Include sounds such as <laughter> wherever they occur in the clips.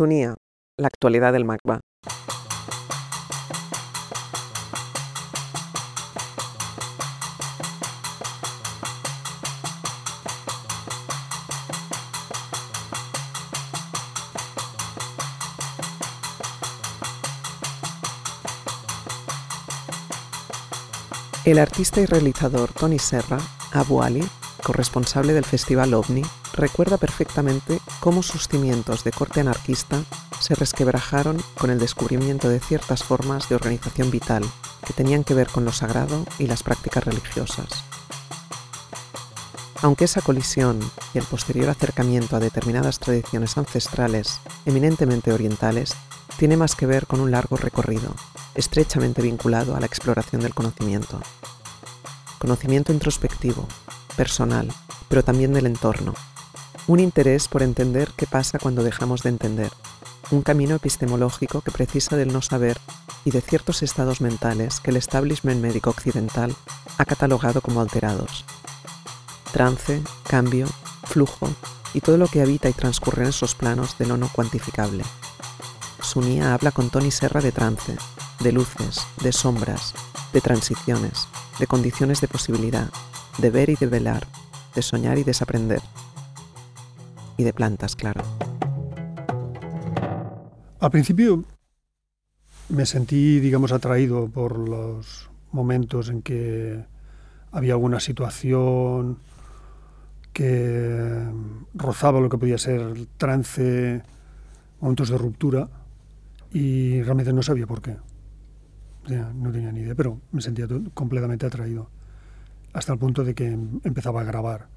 La actualidad del MACBA. El artista y realizador Tony Serra, Abu Ali, corresponsable del Festival OVNI, recuerda perfectamente cómo sus cimientos de corte anarquista se resquebrajaron con el descubrimiento de ciertas formas de organización vital que tenían que ver con lo sagrado y las prácticas religiosas. Aunque esa colisión y el posterior acercamiento a determinadas tradiciones ancestrales eminentemente orientales tiene más que ver con un largo recorrido, estrechamente vinculado a la exploración del conocimiento. Conocimiento introspectivo, personal, pero también del entorno. Un interés por entender qué pasa cuando dejamos de entender. Un camino epistemológico que precisa del no saber y de ciertos estados mentales que el establishment médico occidental ha catalogado como alterados. Trance, cambio, flujo y todo lo que habita y transcurre en esos planos de lo no cuantificable. Sunia habla con Tony Serra de trance, de luces, de sombras, de transiciones, de condiciones de posibilidad, de ver y de velar, de soñar y desaprender. Y de plantas, claro. Al principio me sentí, digamos, atraído por los momentos en que había alguna situación que rozaba lo que podía ser trance, momentos de ruptura, y realmente no sabía por qué no tenía ni idea, pero me sentía completamente atraído, hasta el punto de que em, empezaba a grabar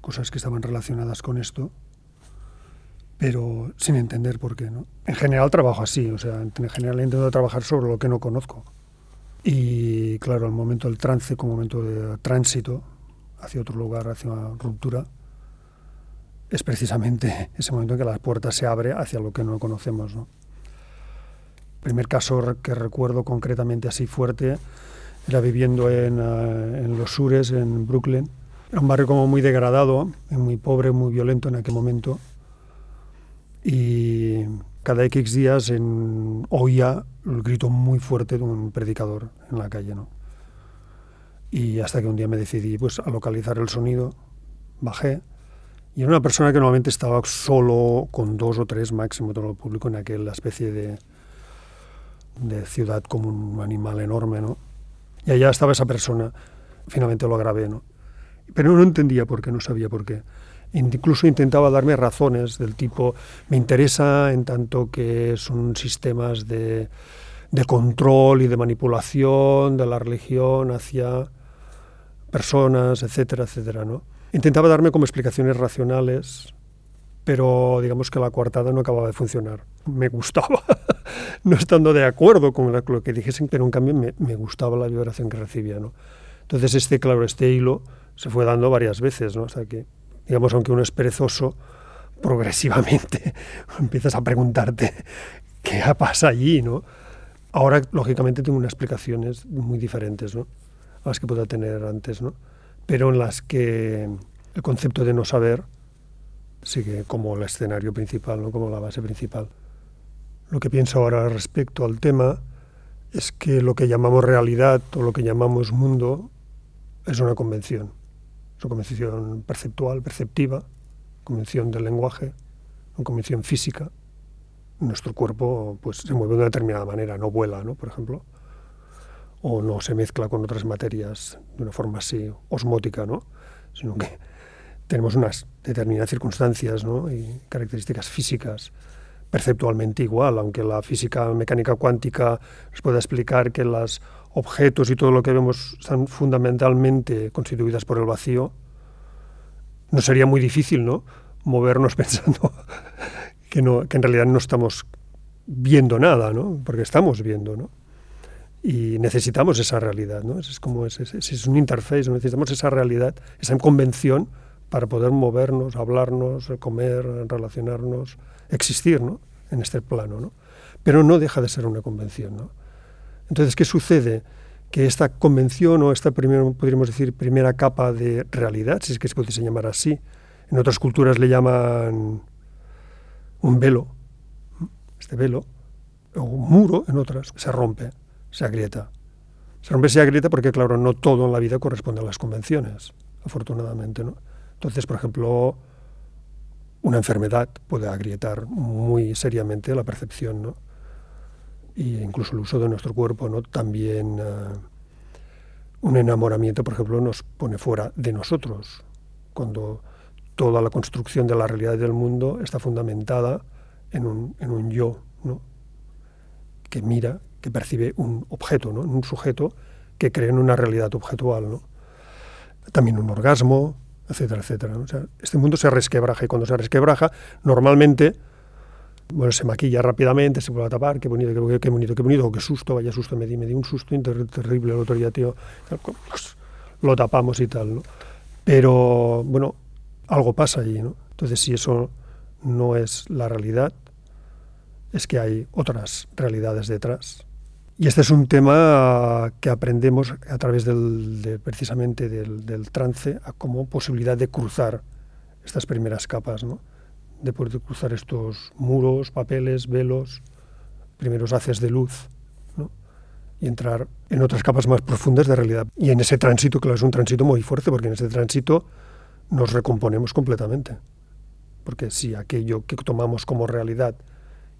cosas que estaban relacionadas con esto, pero sin entender por qué. ¿no? En general trabajo así, o sea, en general intento trabajar sobre lo que no conozco. Y claro, el momento del trance como momento de tránsito hacia otro lugar, hacia una ruptura, es precisamente <laughs> ese momento en que la puerta se abre hacia lo que no conocemos. ¿no? primer caso que recuerdo concretamente así fuerte era viviendo en, eh, en, Los Sures, en Brooklyn. Era un barrio como muy degradado, muy pobre, muy violento en aquel momento. Y cada X días en, oía el grito muy fuerte de un predicador en la calle. ¿no? Y hasta que un día me decidí pues, a localizar el sonido, bajé. Y era una persona que normalmente estaba solo con dos o tres máximo todo el público en aquella especie de, de ciudad como un animal enorme, ¿no? Y allá estaba esa persona, finalmente lo grabé, ¿no? Pero no entendía por qué, no sabía por qué. Incluso intentaba darme razones del tipo, me interesa en tanto que son sistemas de, de control y de manipulación de la religión hacia personas, etcétera, etcétera, ¿no? Intentaba darme como explicaciones racionales pero digamos que la coartada no acababa de funcionar. Me gustaba, <laughs> no estando de acuerdo con lo que dijesen, pero en cambio me, me gustaba la vibración que recibía. ¿no? Entonces este, claro, este hilo se fue dando varias veces, ¿no? hasta que, digamos, aunque uno es perezoso, <laughs> progresivamente <laughs> empiezas a preguntarte qué pasa allí, ¿no? Ahora, lógicamente, tengo unas explicaciones muy diferentes, ¿no? A las que pueda tener antes, ¿no? Pero en las que el concepto de no saber sigue como el escenario principal, ¿no? como la base principal. Lo que pienso ahora respecto al tema es que lo que llamamos realidad o lo que llamamos mundo es una convención. Es una convención perceptual, perceptiva, convención del lenguaje, una convención física. Nuestro cuerpo pues, se mueve de una determinada manera, no vuela, ¿no? por ejemplo, o no se mezcla con otras materias de una forma así osmótica, ¿no? sino que tenemos unas determinadas circunstancias ¿no? y características físicas perceptualmente igual, aunque la física mecánica cuántica nos pueda explicar que los objetos y todo lo que vemos están fundamentalmente constituidas por el vacío, no sería muy difícil ¿no? movernos <laughs> pensando que, no, que en realidad no estamos viendo nada, ¿no? porque estamos viendo. ¿no? Y necesitamos esa realidad, ¿no? es, como es, es, es un interface, necesitamos esa realidad, esa convención para poder movernos, hablarnos, comer, relacionarnos, existir ¿no? en este plano. ¿no? Pero no deja de ser una convención. ¿no? Entonces, ¿qué sucede? Que esta convención o esta, primero, podríamos decir, primera capa de realidad, si es que se puede llamar así, en otras culturas le llaman un velo, este velo, o un muro en otras, se rompe, se agrieta. Se rompe, se agrieta porque, claro, no todo en la vida corresponde a las convenciones, afortunadamente, ¿no? Entonces, por ejemplo, una enfermedad puede agrietar muy seriamente la percepción, ¿no? Y incluso el uso de nuestro cuerpo, ¿no? También uh, un enamoramiento, por ejemplo, nos pone fuera de nosotros, cuando toda la construcción de la realidad del mundo está fundamentada en un, yo, ¿no? que mira, que percibe un objeto, ¿no? un sujeto que cree en una realidad objetual. También un orgasmo, etcétera, etcétera. O sea, este mundo se resquebraja y cuando se resquebraja, normalmente bueno, se maquilla rápidamente, se vuelve a tapar, qué bonito, qué, qué bonito, qué bonito, qué susto, vaya susto, me di, me di un susto terrible el otro día, tío. Pues, lo tapamos y tal, ¿no? Pero, bueno, algo pasa allí, ¿no? Entonces, si eso no es la realidad, es que hay otras realidades detrás. Y este es un tema que aprendemos a través del, de, precisamente del, trance como posibilidad de cruzar estas primeras capas, de poder cruzar estos muros, papeles, velos, primeros haces de luz, y entrar en otras capas más profundas de realidad. Y en ese tránsito, claro, es un tránsito muy fuerte, porque en ese tránsito nos recomponemos completamente. Porque si aquello que tomamos como realidad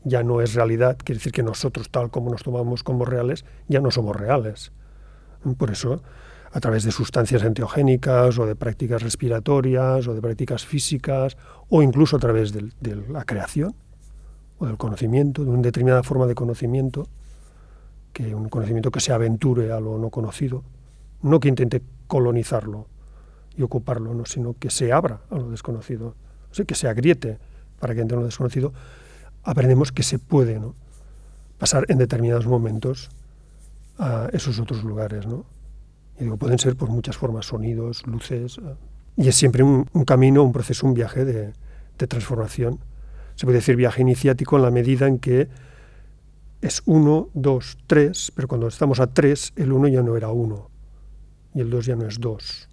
ya no es realidad, quiere decir que nosotros, tal como nos tomamos como reales, ya no somos reales. Por eso, a través de sustancias enteogénicas o de prácticas respiratorias o de prácticas físicas o incluso a través de, la creación o del conocimiento, de una determinada forma de conocimiento, que un conocimiento que se aventure a lo no conocido, no que intente colonizarlo y ocuparlo, no, sino que se abra a lo desconocido, o sea, que se agriete para que entre en lo desconocido, aprendemos que se puede pasar en determinados momentos a esos otros lugares. ¿no? Y pueden ser por muchas formas, sonidos, luces. Eh, y es siempre un, un camino, un proceso, un viaje de, de, transformación. Se puede decir viaje iniciático en la medida en que es uno, dos, tres, pero cuando estamos a tres, el uno ya no era uno y el dos ya no es dos.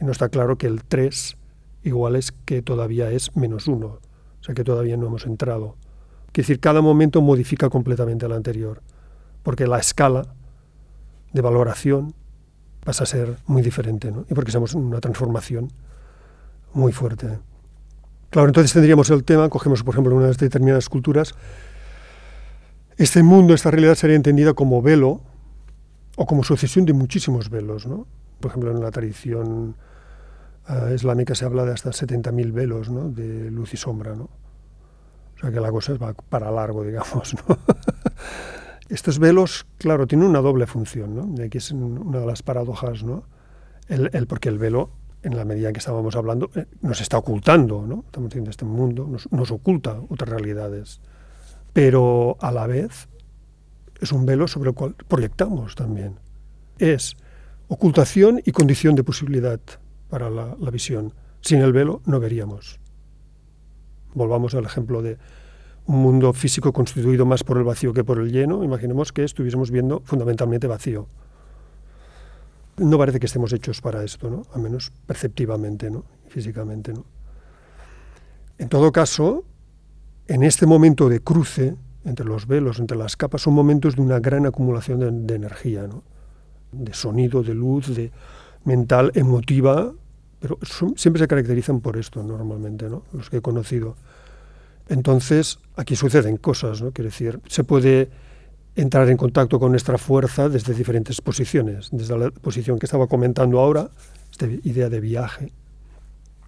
Y no está claro que el tres igual es que todavía es menos uno, o sea que todavía no hemos entrado. Es decir, cada momento modifica completamente al anterior, porque la escala de valoración pasa a ser muy diferente, y porque en una transformación muy fuerte. Claro, entonces tendríamos el tema, cogemos por ejemplo unas determinadas culturas, este mundo, esta realidad sería entendida como velo o como sucesión de muchísimos velos. ¿no? Por ejemplo, en la tradición uh, islámica se habla de hasta 70.000 velos ¿no? de luz y sombra. ¿no? O sea que la cosa va para largo, digamos. ¿no? <laughs> Estos velos, claro, tienen una doble función, ¿no? Y aquí es una de las paradojas, ¿no? El, el, porque el velo, en la medida en que estábamos hablando, eh, nos está ocultando, ¿no? Estamos diciendo, este mundo nos, nos oculta otras realidades. Pero a la vez es un velo sobre el cual proyectamos también. Es ocultación y condición de posibilidad para la, la visión. Sin el velo no veríamos. Volvamos al ejemplo de un mundo físico constituido más por el vacío que por el lleno. Imaginemos que estuviésemos viendo fundamentalmente vacío. No parece que estemos hechos para esto, ¿no? Al menos perceptivamente, ¿no? Físicamente, ¿no? En todo caso, en este momento de cruce entre los velos, entre las capas, son momentos de una gran acumulación de, energía, ¿no? De sonido, de luz, de mental, emotiva, pero siempre se caracterizan por esto normalmente, ¿no? los que he conocido. Entonces, aquí suceden cosas, ¿no? Quiere decir, se puede entrar en contacto con nuestra fuerza desde diferentes posiciones, desde la posición que estaba comentando ahora, esta idea de viaje,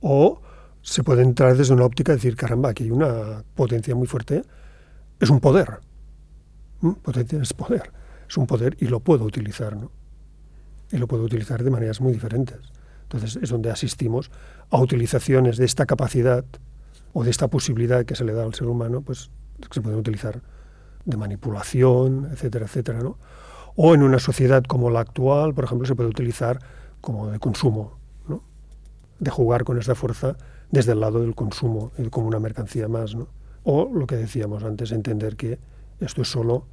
o se puede entrar desde una óptica y decir, caramba, aquí hay una potencia muy fuerte, es un poder. ¿Mm? Potencia es poder, es un poder y lo puedo utilizar, ¿no? Y lo puedo utilizar de maneras muy diferentes. Entonces es donde asistimos a utilizaciones de esta capacidad o de esta posibilidad que se le da al ser humano, pues se pueden utilizar de manipulación, etcétera, etcétera, ¿no? O en una sociedad como la actual, por ejemplo, se puede utilizar como de consumo, ¿no? De jugar con esa fuerza desde el lado del consumo, como una mercancía más, ¿no? O lo que decíamos antes, entender que esto es solo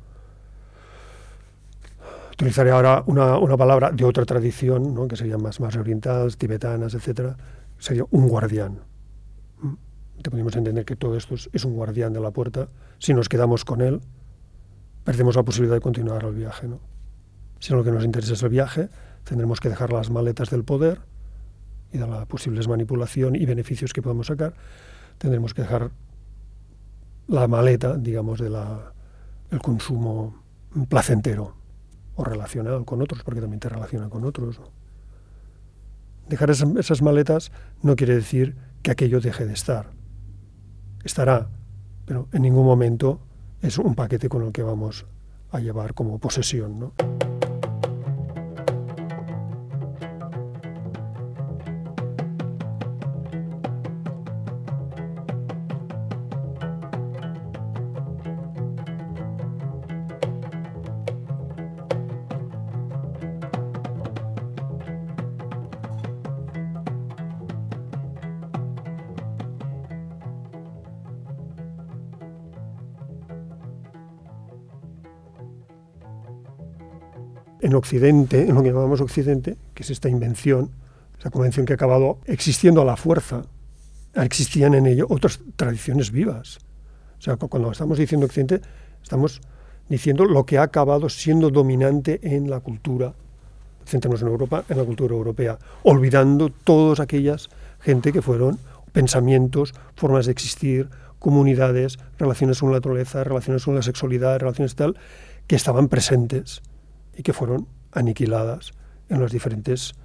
utilizaré ahora una, una, palabra de otra tradición, ¿no? que serían más, más orientales, tibetanas, etcétera, sería un guardián. Te podemos entender que todo esto es, un guardián de la puerta. Si nos quedamos con él, perdemos la posibilidad de continuar el viaje. ¿no? Si lo que nos interesa es el viaje, tendremos que dejar las maletas del poder y de la posibles manipulación y beneficios que podemos sacar. Tendremos que dejar la maleta, digamos, del el consumo placentero o relacionado con otros, porque también te relaciona con otros. Dejar esas maletas no quiere decir que aquello deje de estar. Estará, pero en ningún momento es un paquete con el que vamos a llevar como posesión. ¿no? En Occidente, en lo que llamamos Occidente, que es esta invención, esa convención que ha acabado existiendo a la fuerza, existían en ello otras tradiciones vivas. O sea, cuando estamos diciendo Occidente, estamos diciendo lo que ha acabado siendo dominante en la cultura, centremos en Europa, en la cultura europea, olvidando todas aquellas gente que fueron pensamientos, formas de existir, comunidades, relaciones con la naturaleza, relaciones con la sexualidad, relaciones tal, que estaban presentes y que fueron aniquiladas en las diferentes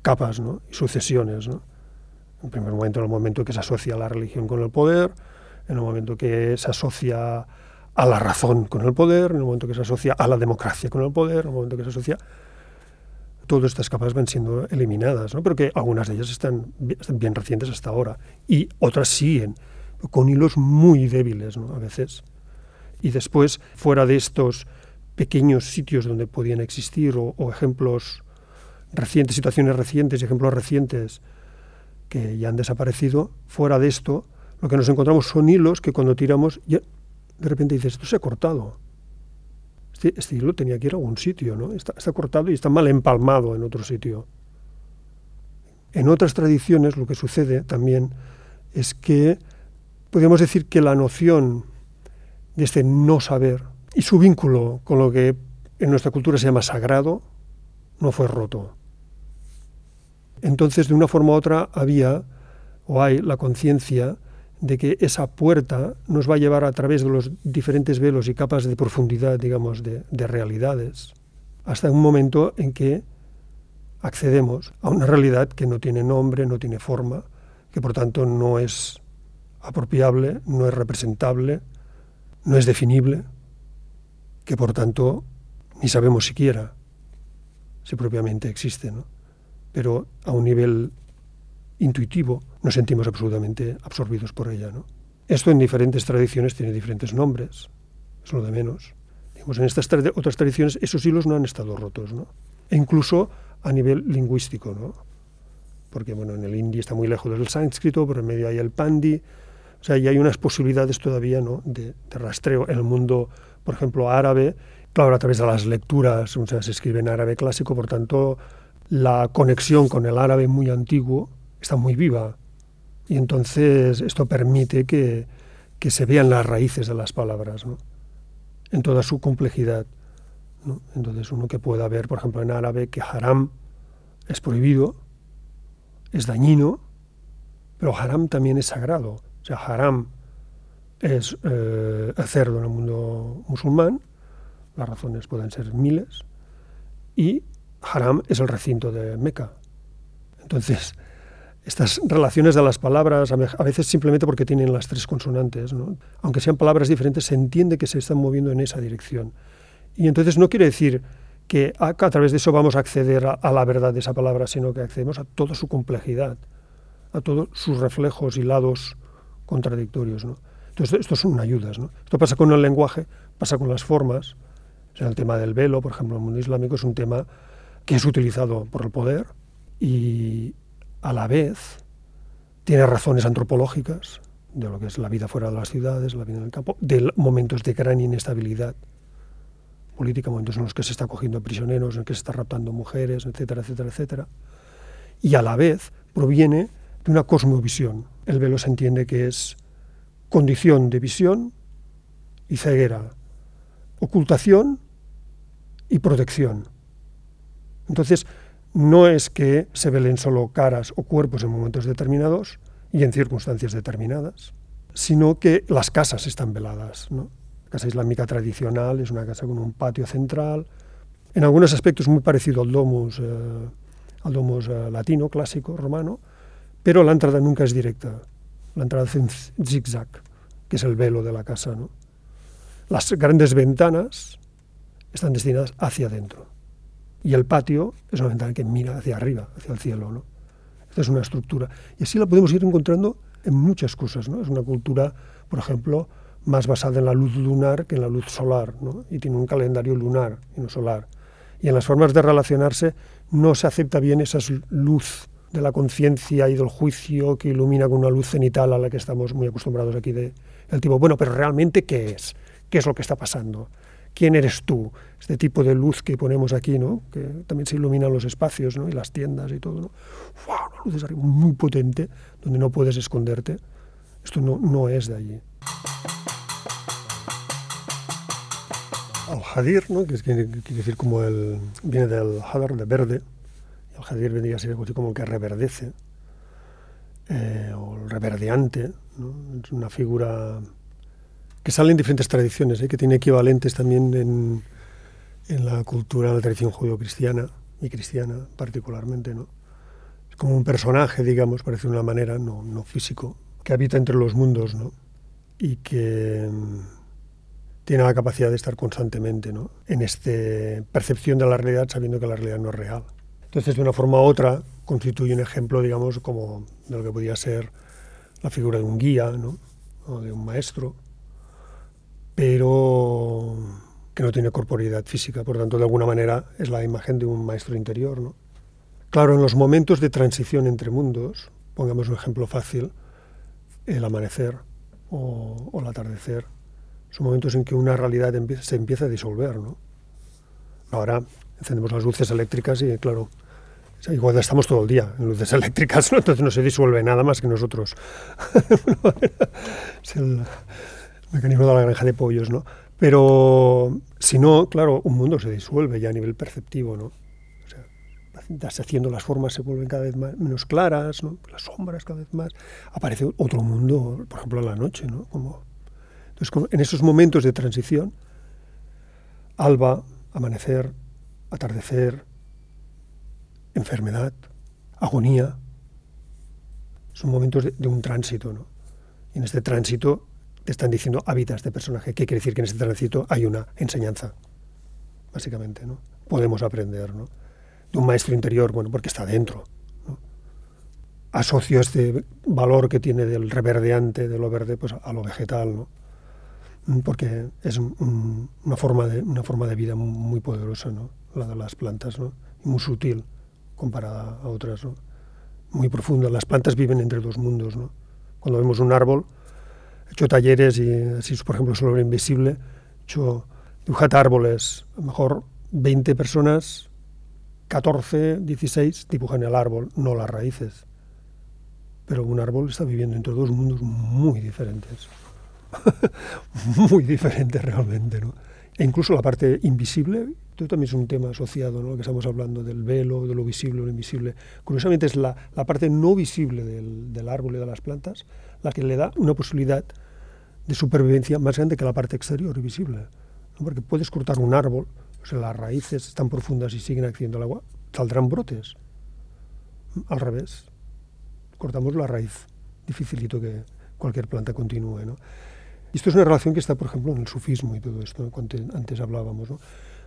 capas y sucesiones. En primer momento, en el momento que se asocia la religión con el poder, en el momento que se asocia a la razón con el poder, en el momento que se asocia a la democracia con el poder, en el momento que se asocia... Todas estas capas van siendo eliminadas, ¿no? pero que algunas de ellas están, bien recientes hasta ahora y otras siguen, con hilos muy débiles a veces. Y después, fuera de estos pequeños sitios donde podían existir o, ejemplos recientes, situaciones recientes, ejemplos recientes que ya han desaparecido, fuera de esto, lo que nos encontramos son hilos que cuando tiramos, ya, de repente dices, esto se ha cortado. Este, este hilo tenía que ir a algún sitio, ¿no? Está, está cortado y está mal empalmado en otro sitio. En otras tradiciones lo que sucede también es que podríamos decir que la noción de este no saber, y su vínculo con lo que en nuestra cultura se llama sagrado no fue roto. Entonces, de una forma u otra, había o hay la conciencia de que esa puerta nos va a llevar a través de los diferentes velos y capas de profundidad, digamos, de, de realidades, hasta un momento en que accedemos a una realidad que no tiene nombre, no tiene forma, que por tanto no es apropiable, no es representable, no es definible, que por tanto ni sabemos siquiera si propiamente existe, ¿no? pero a un nivel intuitivo nos sentimos absolutamente absorbidos por ella. ¿no? Esto en diferentes tradiciones tiene diferentes nombres, es lo de menos. Digamos, en estas otras tradiciones esos hilos no han estado rotos, ¿no? e incluso a nivel lingüístico, ¿no? porque bueno, en el hindi está muy lejos del sánscrito, pero en medio hay el pandi, o sea, y hay unas posibilidades todavía ¿no? de rastreo en el mundo por ejemplo, árabe, claro, a través de las lecturas, o sea, se escribe en árabe clásico, por tanto, la conexión con el árabe muy antiguo está muy viva. Y entonces esto permite que, que se vean las raíces de las palabras, ¿no? en toda su complejidad. ¿no? Entonces uno que pueda ver, por ejemplo, en árabe que haram es prohibido, es dañino, pero haram también es sagrado. O sea, haram es eh, el cerdo en el mundo musulmán, las razones pueden ser miles, y haram es el recinto de Meca. Entonces, estas relaciones de las palabras, a veces simplemente porque tienen las tres consonantes, aunque sean palabras diferentes, se entiende que se están moviendo en esa dirección. Y entonces no quiere decir que a, través de eso vamos a acceder a, a, la verdad de esa palabra, sino que accedemos a toda su complejidad, a todos sus reflejos y lados contradictorios. ¿no? Entonces, esto son ayudas. ¿no? Esto pasa con el lenguaje, pasa con las formas. O sea, el tema del velo, por ejemplo, en el mundo islámico es un tema que es utilizado por el poder y a la vez tiene razones antropológicas de lo que es la vida fuera de las ciudades, la vida en el campo, de momentos de gran inestabilidad política, momentos en los que se está cogiendo prisioneros, en los que se está raptando mujeres, etcétera, etcétera, etcétera. Y a la vez proviene de una cosmovisión. El velo se entiende que es condición de visión y ceguera, ocultación y protección. Entonces, no es que se velen solo caras o cuerpos en momentos determinados y en circunstancias determinadas, sino que las casas están veladas. La casa islámica tradicional es una casa con un patio central, en algunos aspectos muy parecido al domus, eh, al domus eh, latino, clásico, romano, pero la entrada nunca es directa. La entrada hace un zigzag, que es el velo de la casa. Las grandes ventanas están destinadas hacia adentro. Y el patio es una ventana que mira hacia arriba, hacia el cielo. ¿no? Esta es una estructura. Y así la podemos ir encontrando en muchas cosas. ¿no? Es una cultura, por ejemplo, más basada en la luz lunar que en la luz solar, y tiene un calendario lunar y no solar. Y en las formas de relacionarse no se acepta bien esa luz de la conciencia y del juicio que ilumina con una luz cenital a la que estamos muy acostumbrados aquí de el tipo, bueno, pero realmente ¿qué es? ¿Qué es lo que está pasando? quién eres tú, este tipo de luz que ponemos aquí, ¿no? que también se iluminan los espacios ¿no? y las tiendas y todo. ¿no? Una luz arriba muy potente, donde no puedes esconderte. Esto no, no es de allí. Al hadir, ¿no? que quiere, decir como el, viene del hadar, de verde, el hadir vendría a ser algo así como el que reverdece, eh, o el reverdeante, es una figura que salen diferentes tradiciones, ¿eh? que tiene equivalentes también en, en la cultura, en la tradición judío-cristiana y cristiana particularmente, ¿no? Es como un personaje, digamos, parece de una manera, no, no físico, que habita entre los mundos, ¿no? Y que mm, tiene la capacidad de estar constantemente, ¿no? En esta percepción de la realidad sabiendo que la realidad no es real. Entonces, de una forma u otra, constituye un ejemplo, digamos, como de lo que podría ser la figura de un guía, ¿no? O de un maestro, pero que no tiene corporeidad física, por tanto, de alguna manera es la imagen de un maestro interior. ¿no? Claro, en los momentos de transición entre mundos, pongamos un ejemplo fácil, el amanecer o, el atardecer, son momentos en que una realidad se empieza a disolver. ¿no? Ahora encendemos las luces eléctricas y, claro, igual estamos todo el día en luces <laughs> eléctricas, entonces no se disuelve nada más que nosotros. <laughs> es el, mecanismo de la granja de pollos, ¿no? Pero si no, claro, un mundo se disuelve ya a nivel perceptivo, ¿no? O haciendo las formas se vuelven cada vez menos claras, ¿no? Las sombras cada vez más. Aparece otro mundo, por ejemplo, a la noche, ¿no? Como, entonces, en esos momentos de transición, alba, amanecer, atardecer, enfermedad, agonía, son momentos de, de un tránsito, ¿no? Y en este tránsito te están diciendo habita este personaje. ¿Qué quiere decir? Que en este tránsito hay una enseñanza, básicamente, ¿no? Podemos aprender, ¿no? De un maestro interior, bueno, porque está dentro. ¿no? Asocio este valor que tiene del reverdeante, de lo verde, pues a lo vegetal, ¿no? Porque es una, forma de, una forma de vida muy poderosa, ¿no? La de las plantas, ¿no? muy sutil comparada a otras. Muy profunda. Las plantas viven entre dos mundos. Cuando vemos un árbol, he hecho talleres y así, por ejemplo, sobre invisible, he hecho dibujar árboles, a lo mejor 20 personas, 14, 16 dibujan el árbol, no las raíces. Pero un árbol está viviendo entre dos mundos muy diferentes. <laughs> muy diferentes realmente, ¿no? E incluso la parte invisible, esto también es un tema asociado, ¿no? Lo que estamos hablando del velo, de lo visible, lo invisible. Curiosamente es la, la parte no visible del, del árbol y de las plantas la que le da una posibilidad de supervivencia más grande que la parte exterior y visible. Porque puedes cortar un árbol, o sea, las raíces están profundas y siguen accediendo al agua, saldrán brotes. Al revés, cortamos la raíz, dificilito que cualquier planta continúe. ¿no? Esto es una relación que está, por ejemplo, en el sufismo y todo esto, cuando antes hablábamos.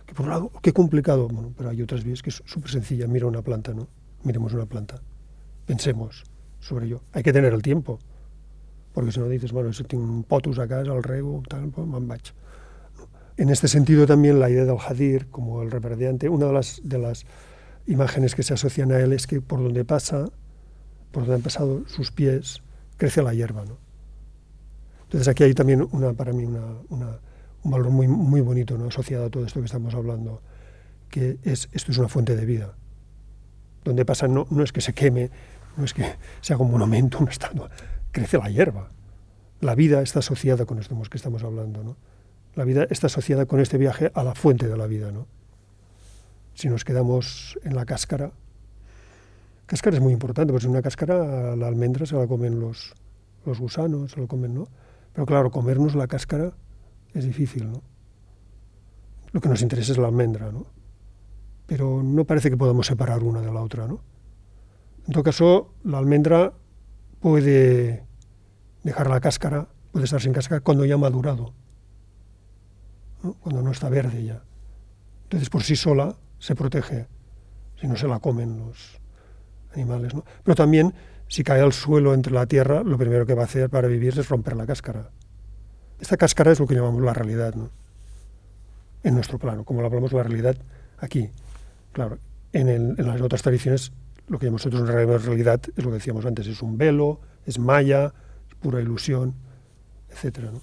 Que por un lado, qué complicado, pero hay otras vías que es súper sencilla. Mira una planta, ¿no? Miremos una planta. Pensemos sobre ello. Hay que tener el tiempo porque si no dices, bueno, si tengo un potus a casa, el rego, tal, pues vaig. En este sentido también la idea del hadir, como el reverdeante, una de las, de las imágenes que se asocian a él es que por donde pasa, por donde han pasado sus pies, crece la hierba. ¿no? Entonces aquí hay también una, para mí una, un valor muy, muy bonito ¿no? asociado a todo esto que estamos hablando, que es, esto es una fuente de vida. Donde pasa no, no es que se queme, no es que <laughs> se haga un monumento, una estatua, crece la hierba. La vida está asociada con esto que estamos hablando, ¿no? La vida está asociada con este viaje a la fuente de la vida, ¿no? Si nos quedamos en la cáscara, cáscara es muy importante, porque en una cáscara la almendra se la comen los, los gusanos, se lo comen, ¿no? Pero claro, comernos la cáscara es difícil, ¿no? Lo que nos interesa es la almendra, ¿no? Pero no parece que podamos separar una de la otra, ¿no? En todo caso, la almendra puede dejar la cáscara, puede estar sin cáscara cuando ya ha madurado, cuando no está verde ya. Entonces, por sí sola se protege, si no se la comen los animales. ¿no? Pero también, si cae al suelo entre la tierra, lo primero que va a hacer para vivir es romper la cáscara. Esta cáscara es lo que llamamos la realidad, ¿no? en nuestro plano, como lo hablamos la realidad aquí. Claro, en, las otras tradiciones lo que nosotros en realidad es lo que decíamos antes, es un velo, es maya, es pura ilusión, etcétera, ¿no?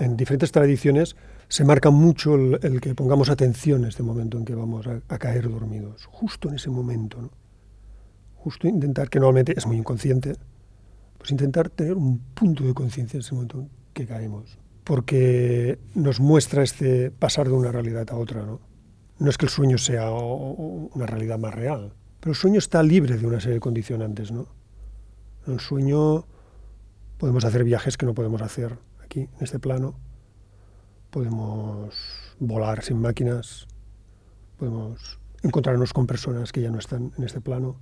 En diferentes tradiciones se marca mucho el, que pongamos atención en este momento en que vamos a, caer dormidos, justo en ese momento. ¿no? Justo intentar, que normalmente es muy inconsciente, pues intentar tener un punto de conciencia en ese momento en que caemos. Porque nos muestra este pasar de una realidad a otra. ¿no? no es que el sueño sea una realidad más real, pero el sueño está libre de una serie de condicionantes. ¿no? En el sueño podemos hacer viajes que no podemos hacer aquí, en este plano. Podemos volar sin máquinas, podemos encontrarnos con personas que ya no están en este plano.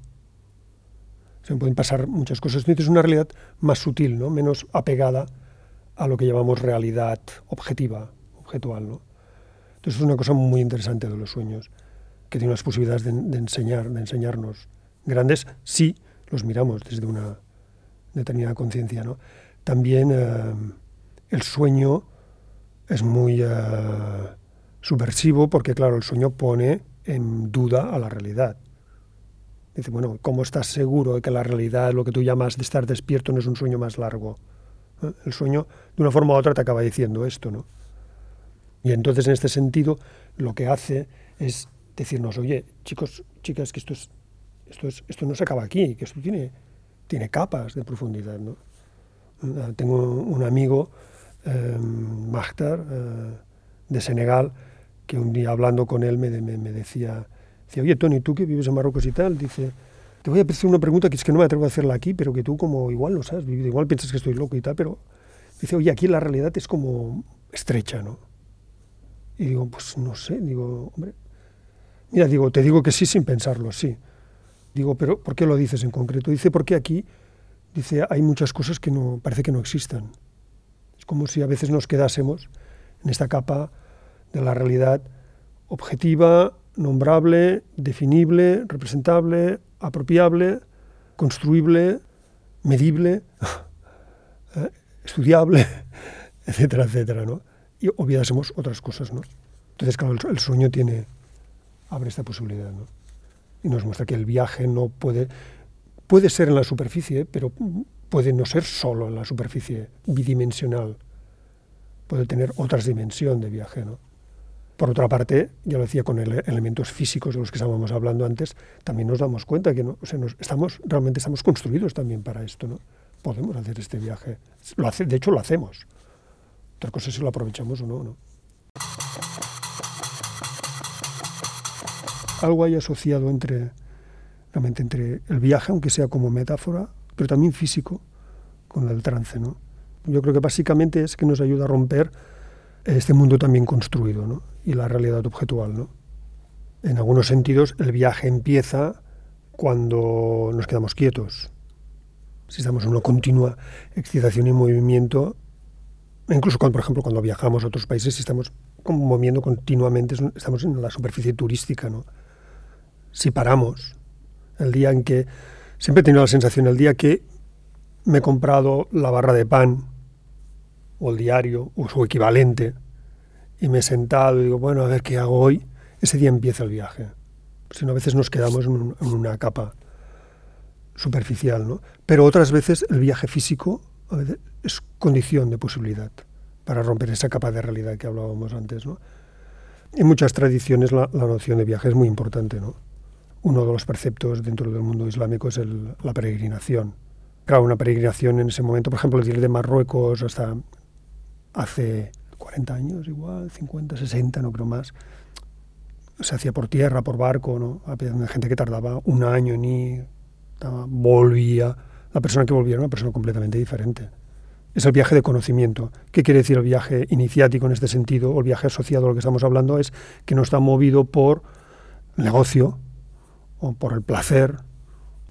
Se pueden pasar muchas cosas. Entonces es una realidad más sutil, ¿no? menos apegada a lo que llamamos realidad objetiva, objetual. ¿no? Entonces es una cosa muy interesante de los sueños, que tiene unas posibilidades de, de enseñar, de enseñarnos grandes si los miramos desde una determinada conciencia. ¿no? También eh, el sueño es muy eh, subversivo porque, claro, el sueño pone en duda a la realidad. Dice, bueno, ¿cómo estás seguro de que la realidad, lo que tú llamas de estar despierto, no es un sueño más largo? El sueño, de una forma u otra, te acaba diciendo esto, ¿no? Y entonces, en este sentido, lo que hace es decirnos, oye, chicos, chicas, que esto, es, esto, es, esto no se acaba aquí, que esto tiene, tiene capas de profundidad, ¿no? Ah, tengo un amigo eh, de Senegal, que un día hablando con él me, me, decía, decía, oye Tony, tú que vives en Marruecos y tal, dice, te voy a hacer una pregunta que es que no me atrevo a hacerla aquí, pero que tú como igual lo sabes, igual piensas que estoy loco y tal, pero dice, oye, aquí la realidad es como estrecha, ¿no? Y digo, pues no sé, digo, hombre, mira, digo, te digo que sí sin pensarlo, sí. Digo, pero ¿por qué lo dices en concreto? Dice, porque aquí, dice, hay muchas cosas que no, parece que no existan como si a veces nos quedásemos en esta capa de la realidad objetiva, nombrable, definible, representable, apropiable, construible, medible, <laughs> eh, estudiable, <laughs> etcétera, etcétera, ¿no? Y olvidásemos otras cosas, ¿no? Entonces, claro, el, sueño tiene, abre esta posibilidad, ¿no? Y nos muestra que el viaje no puede, puede ser en la superficie, pero puede no ser solo en la superficie bidimensional, puede tener otras dimensiones de viaje, ¿no? Por otra parte, ya lo decía con elementos físicos de los que estábamos hablando antes, también nos damos cuenta que no, estamos, realmente estamos construidos también para esto. ¿no? Podemos hacer este viaje. Lo hace, de hecho, lo hacemos. Otra cosa es si lo aprovechamos o no. ¿no? Algo hay asociado entre, realmente entre el viaje, aunque sea como metáfora, pero también físico, con el trance. ¿no? Yo creo que básicamente es que nos ayuda a romper este mundo también construido ¿no? y la realidad objetual. ¿no? En algunos sentidos, el viaje empieza cuando nos quedamos quietos. Si estamos en una continua excitación y movimiento, incluso cuando, por ejemplo, cuando viajamos a otros países, si estamos moviendo continuamente, estamos en la superficie turística. ¿no? Si paramos, el día en que, siempre he tenido la sensación, el día que me he comprado la barra de pan, o el diario, o su equivalente, y me he sentado y digo, bueno, a ver qué hago hoy, ese día empieza el viaje. Si no, a veces nos quedamos en, una capa superficial, ¿no? Pero otras veces el viaje físico es condición de posibilidad para romper esa capa de realidad que hablábamos antes, ¿no? En muchas tradiciones la, noción de viaje es muy importante, ¿no? Uno de los preceptos dentro del mundo islámico es la peregrinación. Claro, una peregrinación en ese momento, por ejemplo, ir de Marruecos hasta hace 40 años igual, 50, 60, no creo más, se hacía por tierra, por barco, ¿no? Había gente que tardaba un año en ir, volvía. La persona que volvía era una persona completamente diferente. Es el viaje de conocimiento. ¿Qué quiere decir el viaje iniciático en este sentido? O el viaje asociado a lo que estamos hablando es que no está movido por negocio, o por el placer,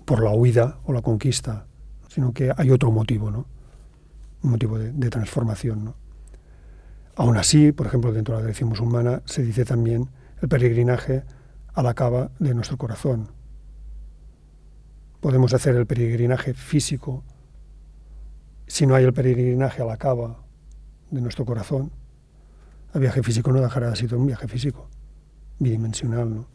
por la huida o la conquista, sino que hay otro motivo, ¿no? Un motivo de, transformación, ¿no? Aún así, por ejemplo, dentro de la tradición musulmana se dice también el peregrinaje a la cava de nuestro corazón. Podemos hacer el peregrinaje físico si no hay el peregrinaje a la cava de nuestro corazón. El viaje físico no dejará de ser un viaje físico, bidimensional. ¿no?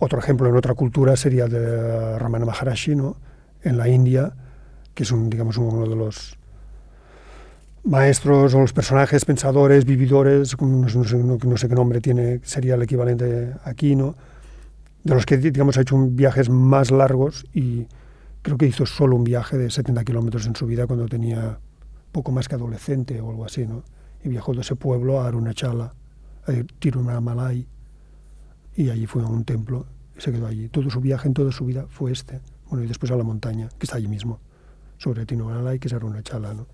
Otro ejemplo en otra cultura sería de Ramana Maharashi, ¿no? en la India, que es un, digamos, uno de los maestros o los personajes pensadores, vividores, no, sé, no, sé, qué nombre tiene, sería el equivalente aquí, ¿no? De los que, digamos, ha hecho viajes más largos y creo que hizo solo un viaje de 70 kilómetros en su vida cuando tenía poco más que adolescente o algo así, ¿no? Y viajó de ese pueblo a Arunachala, a Tirunamalai, y allí fue a un templo y se quedó allí. Todo su viaje en toda su vida fue este. Bueno, y después a la montaña, que está allí mismo, sobre Tirunamalai, que es Arunachala, ¿no?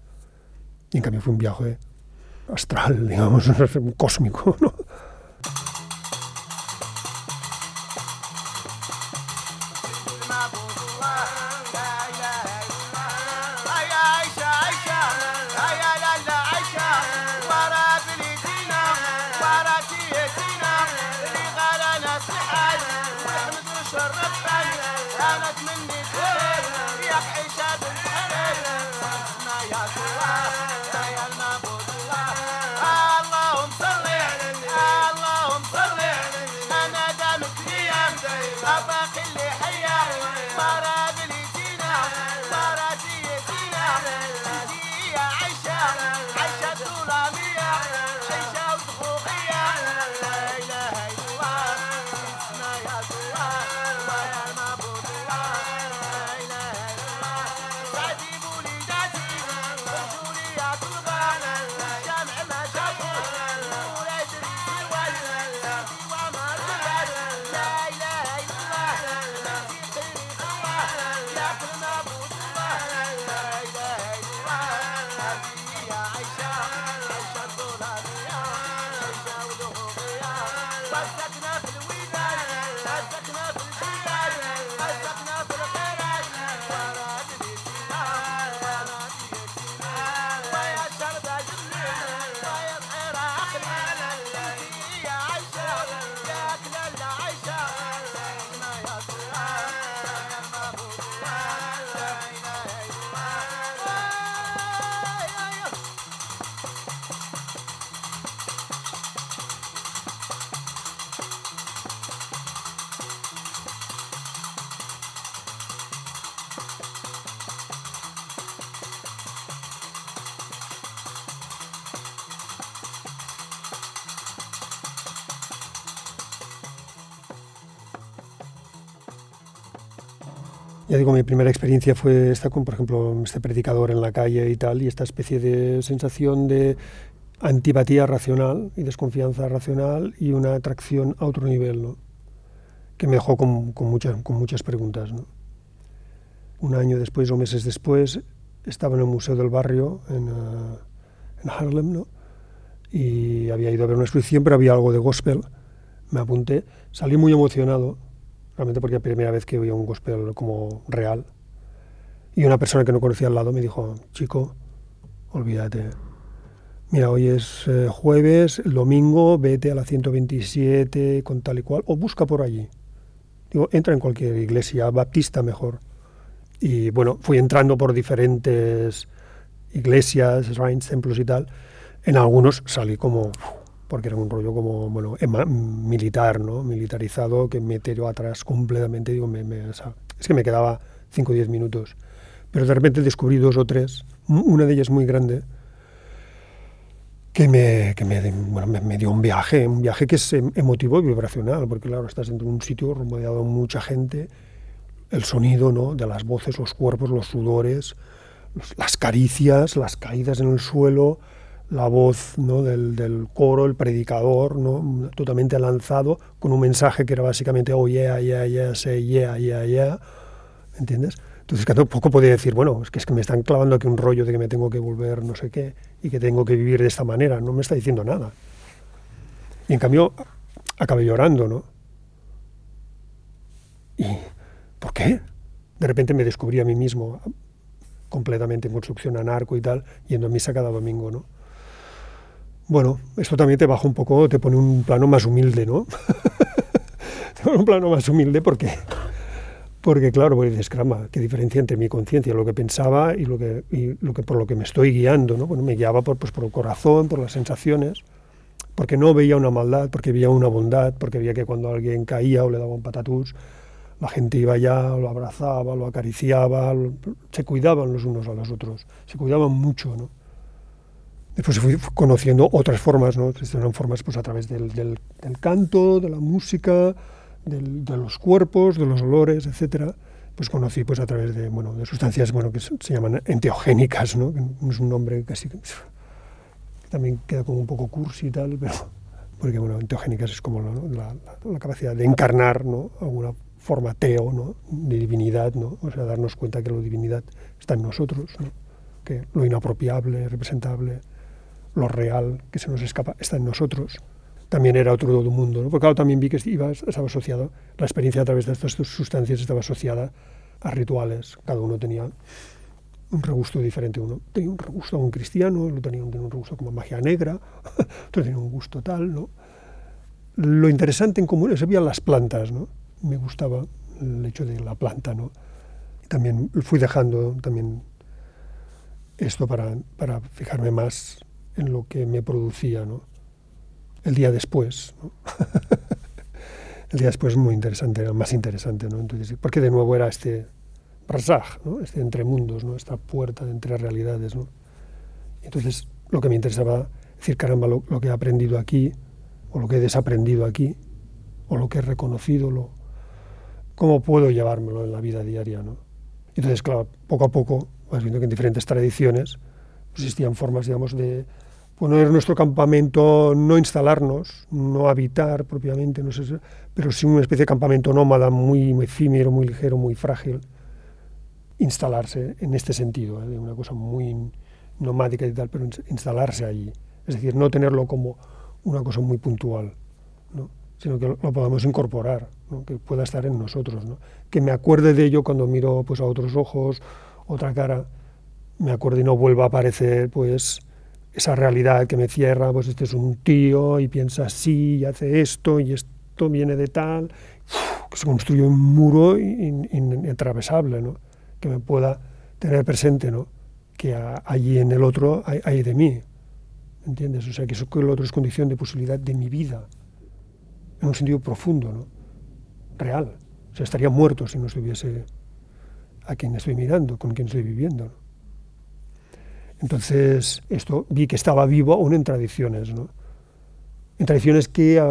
Y en cambio fue un viaje astral, <laughs> digamos, <laughs> cósmico, ¿no? Ya digo, mi primera experiencia fue esta con, por ejemplo, este predicador en la calle y tal, y esta especie de sensación de antipatía racional y desconfianza racional y una atracción a otro nivel, ¿no? que me dejó con, con, muchas, con muchas preguntas. ¿no? Un año después o meses después estaba en el Museo del Barrio en, uh, en Harlem ¿no? y había ido a ver una exposición, pero había algo de gospel. Me apunté, salí muy emocionado, realmente porque la primera vez que oía un gospel como real. Y una persona que no conocía al lado me dijo, chico, olvídate, mira, hoy es eh, jueves, el domingo, vete a la 127 con tal y cual, o busca por allí. Digo, entra en cualquier iglesia, baptista mejor. Y bueno, fui entrando por diferentes iglesias, templos y tal. En algunos salí como, porque era un rollo como, bueno, militar, ¿no? Militarizado, que me tiró atrás completamente. Digo, me, me, es que me quedaba 5 o 10 minutos. Pero de repente descubrí dos o tres, una de ellas muy grande, que, me, que me, bueno, me, dio un viaje, un viaje que es em, emotivo y vibracional, porque claro, estás dentro de un sitio rodeado de mucha gente, el sonido ¿no? de las voces, los cuerpos, los sudores, las caricias, las caídas en el suelo, la voz ¿no? del, del, coro, el predicador, ¿no? totalmente lanzado, con un mensaje que era básicamente, oh yeah, yeah, yeah, say yeah, yeah, yeah, ¿entiendes? Entonces, cada poco podía decir, bueno, es que, es que me están clavando aquí un rollo de que me tengo que volver no sé qué y que tengo que vivir de esta manera, no me está diciendo nada. Y en cambio, acabé llorando, ¿no? ¿Y por qué? De repente me descubrí a mí mismo completamente en construcción anarco y tal, yendo a misa cada domingo, ¿no? Bueno, esto también te baja un poco, te pone un plano más humilde, ¿no? <laughs> te pone un plano más humilde porque porque claro, pues dices, caramba, qué diferencia entre mi conciencia, lo que pensaba y lo que, lo que por lo que me estoy guiando, ¿no? Bueno, me guiaba por, pues, por el corazón, por las sensaciones, porque no veía una maldad, porque veía una bondad, porque veía que cuando alguien caía o le daba un patatús, la gente iba allá, lo abrazaba, lo acariciaba, se cuidaban los unos a los otros, se cuidaban mucho, ¿no? Después fui conociendo otras formas, ¿no? Eran formas pues a través del, del, del canto, de la música, de los cuerpos, de los olores, etcétera, pues conocí pues a través de, bueno, de sustancias bueno, que se, llaman enteogénicas, ¿no? es un nombre casi que <laughs> también queda como un poco cursi y tal, pero <laughs> porque bueno, enteogénicas es como la, la, capacidad de encarnar ¿no? alguna forma teo ¿no? de divinidad, ¿no? o sea, darnos cuenta que la divinidad está en nosotros, ¿no? que lo inapropiable, representable, lo real que se nos escapa está en nosotros también era otro mundo. ¿no? Porque claro, también vi que iba, estaba asociado, la experiencia a través de estas sustancias estaba asociada a rituales. Cada uno tenía un regusto diferente. Uno tenía un regusto como un cristiano, otro tenía un, regusto como magia negra, <laughs> otro tenía un gusto tal. ¿no? Lo interesante en común es había las plantas. ¿no? Me gustaba el hecho de la planta. ¿no? Y también fui dejando también esto para, para fijarme más en lo que me producía. ¿no? el día después. <laughs> el día después es muy interesante, era más interesante, ¿no? Entonces, porque de nuevo era este rasaj, ¿no? este entre mundos, ¿no? esta puerta de entre realidades. ¿no? Entonces, lo que me interesaba decir, caramba, lo, lo, que he aprendido aquí, o lo que he desaprendido aquí, o lo que he reconocido, lo, cómo puedo llevármelo en la vida diaria. ¿no? Entonces, claro, poco a poco vas viendo que en diferentes tradiciones pues, existían formas, digamos, de poner nuestro campamento, no instalarnos, no habitar propiamente, no sé, pero sí una especie de campamento nómada muy, efímero, muy ligero, muy frágil, instalarse en este sentido, una cosa muy nomádica y tal, pero instalarse allí. Es decir, no tenerlo como una cosa muy puntual, ¿no? sino que lo, podamos incorporar, que pueda estar en nosotros, ¿no? que me acuerde de ello cuando miro pues, a otros ojos, otra cara, me acuerde y no vuelva a aparecer pues esa realidad que me cierra, pues este es un tío y piensa así y hace esto y esto viene de tal, que se construye un muro inatravesable, ¿no? que me pueda tener presente, que allí en el otro hay, de mí, ¿entiendes? O sea, que eso que el otro es condición de posibilidad de mi vida, en un sentido profundo, ¿no? real. O sea, estaría muerto si no estuviese a quien estoy mirando, con quien estoy viviendo. Entonces, esto vi que estaba vivo aún en tradiciones, ¿no? En tradiciones que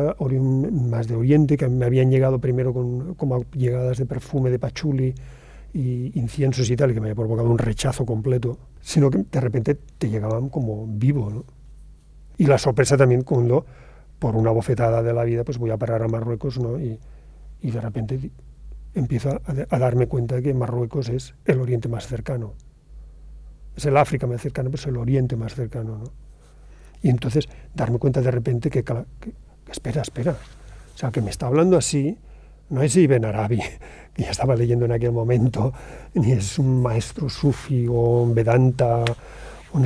más de Oriente, que me habían llegado primero con, como llegadas de perfume de pachuli y inciensos y tal, que me había provocado un rechazo completo, sino que de repente te llegaban como vivo, ¿no? Y la sorpresa también cuando, por una bofetada de la vida, pues voy a parar a Marruecos, ¿no? Y, de repente empiezo a, darme cuenta de que Marruecos es el oriente más cercano. Es el África más cercano, pero es el oriente más cercano, ¿no? Y entonces darme cuenta de repente que, que, espera, espera. O sea, que me está hablando así, no es Ibn Arabi, <laughs> que ya estaba leyendo en aquel momento, ni es un maestro sufi o un vedanta, o no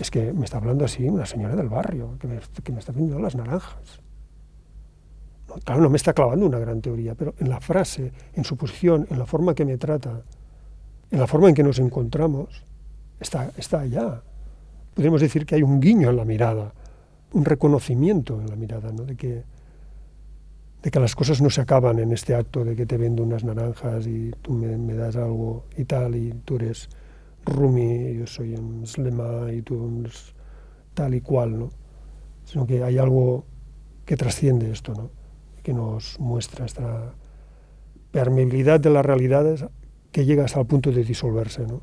es que me está hablando así una señora del barrio, que me, está vendiendo las naranjas. Claro, no me está clavando una gran teoría, pero en la frase, en su posición, en la forma que me trata, en la forma en que nos encontramos, está, está allá. Podríamos decir que hay un guiño en la mirada, un reconocimiento en la mirada, ¿no? de que de que las cosas no se acaban en este acto de que te vendo unas naranjas y tú me, das algo y tal, y tú eres Rumi, yo soy un Slema y tú eres tal y cual, ¿no? Sino que hay algo que trasciende esto, ¿no? Que nos muestra esta permeabilidad de las realidades que llega hasta el punto de disolverse, ¿no?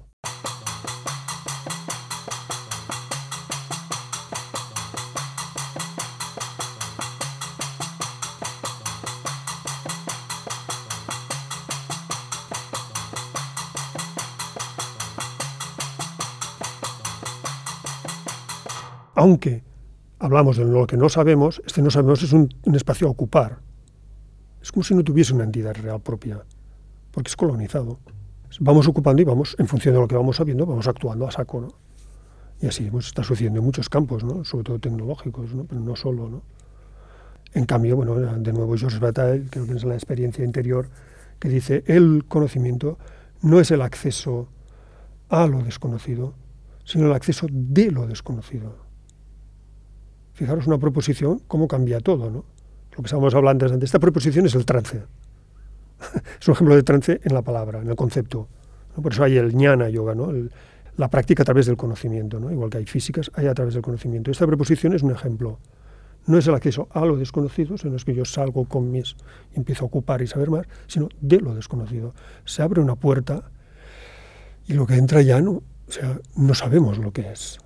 Aunque hablamos de lo que no sabemos, este no sabemos es un, espacio a ocupar. Es como si no tuviese una entidad real propia, porque es colonizado. Vamos ocupando y vamos, en función de lo que vamos sabiendo, vamos actuando a saco, ¿no? Y así está sucediendo en muchos campos, ¿no? Sobre todo tecnológicos, ¿no? Pero no solo, ¿no? En cambio, bueno, de nuevo Georges Bataille, creo que es la experiencia interior, que dice, el conocimiento no es el acceso a lo desconocido, sino el acceso de lo desconocido. Fijaros una proposición, cómo cambia todo, ¿no? Lo que estábamos hablando antes. Esta proposición es el trance. <laughs> es un ejemplo de trance en la palabra, en el concepto. Por eso hay el jnana yoga, ¿no? La práctica a través del conocimiento, ¿no? Igual que hay físicas, hay a través del conocimiento. Esta preposición es un ejemplo. No es el acceso a lo desconocido, sino es que yo salgo con mis y empiezo a ocupar y saber más, sino de lo desconocido. Se abre una puerta y lo que entra ya o sea, no sabemos lo que es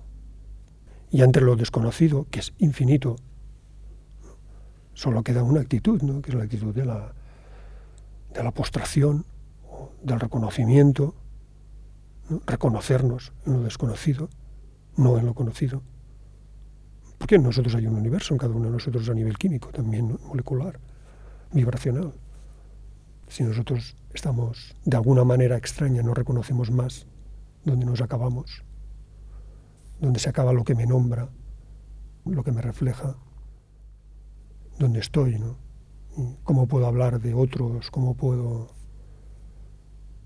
y ante lo desconocido, que es infinito, solo queda una actitud, ¿no? que es la actitud de la, de la postración, del reconocimiento, ¿no? reconocernos en lo desconocido, no en lo conocido. Porque en nosotros hay un universo, en cada uno de nosotros a nivel químico, también molecular, vibracional. Si nosotros estamos de alguna manera extraña, no reconocemos más donde nos acabamos, donde se acaba lo que me nombra, lo que me refleja, donde estoy, ¿no? ¿Cómo puedo hablar de otros? ¿Cómo puedo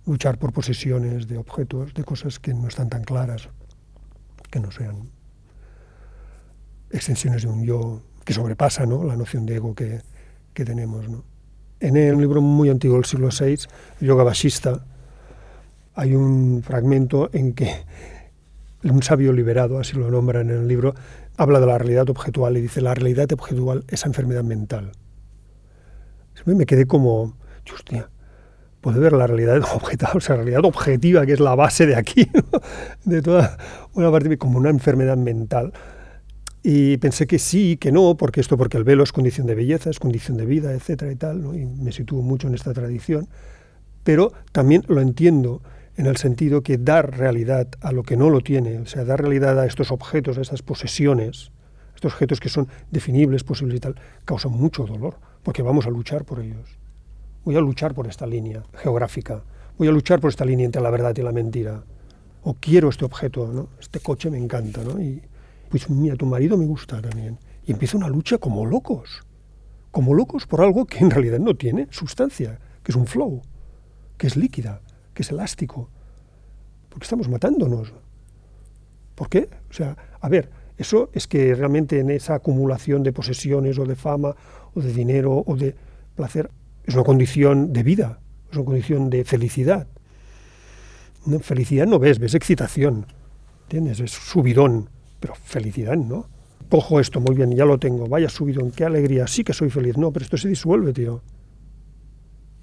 luchar por posesiones de objetos, de cosas que no están tan claras, que no sean extensiones de un yo que sobrepasa ¿no? la noción de ego que, que tenemos. ¿no? En un libro muy antiguo del siglo VI, Yoga Vashista, hay un fragmento en que un sabio liberado, así lo nombran en el libro, habla de la realidad objetual y dice, la realidad objetual es enfermedad mental. Me quedé como, hostia, puede ver la realidad <laughs> objetual, o sea, realidad objetiva, que es la base de aquí, de toda una parte, como una enfermedad mental. Y pensé que sí, que no, porque esto, porque el velo es condición de belleza, es condición de vida, etcétera y tal, y me sitúo mucho en esta tradición, pero también lo entiendo en el sentido que dar realidad a lo que no lo tiene, o sea, dar realidad a estos objetos, a estas posesiones, estos objetos que son definibles, posibles y tal, causa mucho dolor, porque vamos a luchar por ellos. Voy a luchar por esta línea geográfica, voy a luchar por esta línea entre la verdad y la mentira. O quiero este objeto, ¿no? Este coche me encanta, ¿no? Y pues mira, tu marido me gusta también. Y empieza una lucha como locos, como locos por algo que en realidad no tiene sustancia, que es un flow, que es líquida que es elástico. Porque estamos matándonos. ¿Por qué? O sea, a ver, eso es que realmente en esa acumulación de posesiones o de fama o de dinero o de placer es una condición de vida, es una condición de felicidad. Felicidad no ves, ves excitación, ¿entiendes? Es subidón, pero felicidad no. Cojo esto, muy bien, ya lo tengo, vaya subidón, qué alegría, sí que soy feliz. No, pero esto se disuelve, tío.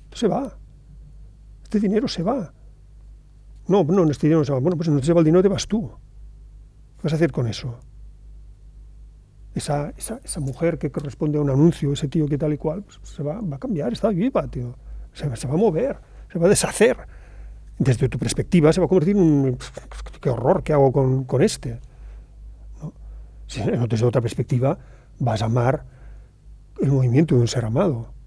Esto se va. Este dinero se va. No, no, este dinero no se va. Bueno, pues no se va el dinero, te vas tú. ¿Qué vas a hacer con eso? Esa, esa, esa mujer que corresponde a un anuncio, ese tío que tal y cual, pues se va, va a cambiar, está viva, tío. Se, va a mover, se va a deshacer. Desde tu perspectiva se va a convertir en un... ¡Qué horror! ¿Qué hago con, con este? ¿No? Desde otra perspectiva vas a amar el movimiento de un ser amado.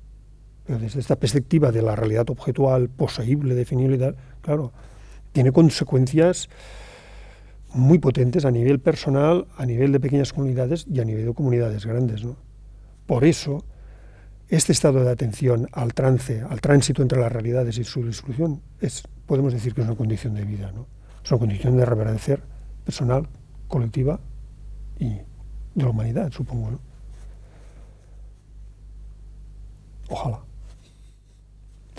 Pero desde esta perspectiva de la realidad objetual, poseíble, definible y tal, claro, tiene consecuencias muy potentes a nivel personal, a nivel de pequeñas comunidades y a nivel de comunidades grandes. ¿no? Por eso, este estado de atención al trance, al tránsito entre las realidades y su disolución, es, podemos decir que es una condición de vida, ¿no? es una condición de reverencia personal, colectiva y de la humanidad, supongo. Ojalá.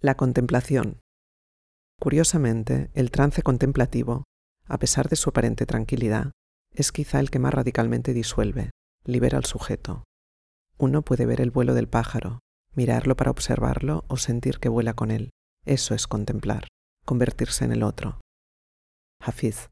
La contemplación. Curiosamente, el trance contemplativo, a pesar de su aparente tranquilidad, es quizá el que más radicalmente disuelve, libera al sujeto. Uno puede ver el vuelo del pájaro, mirarlo para observarlo o sentir que vuela con él. Eso es contemplar, convertirse en el otro. Hafiz.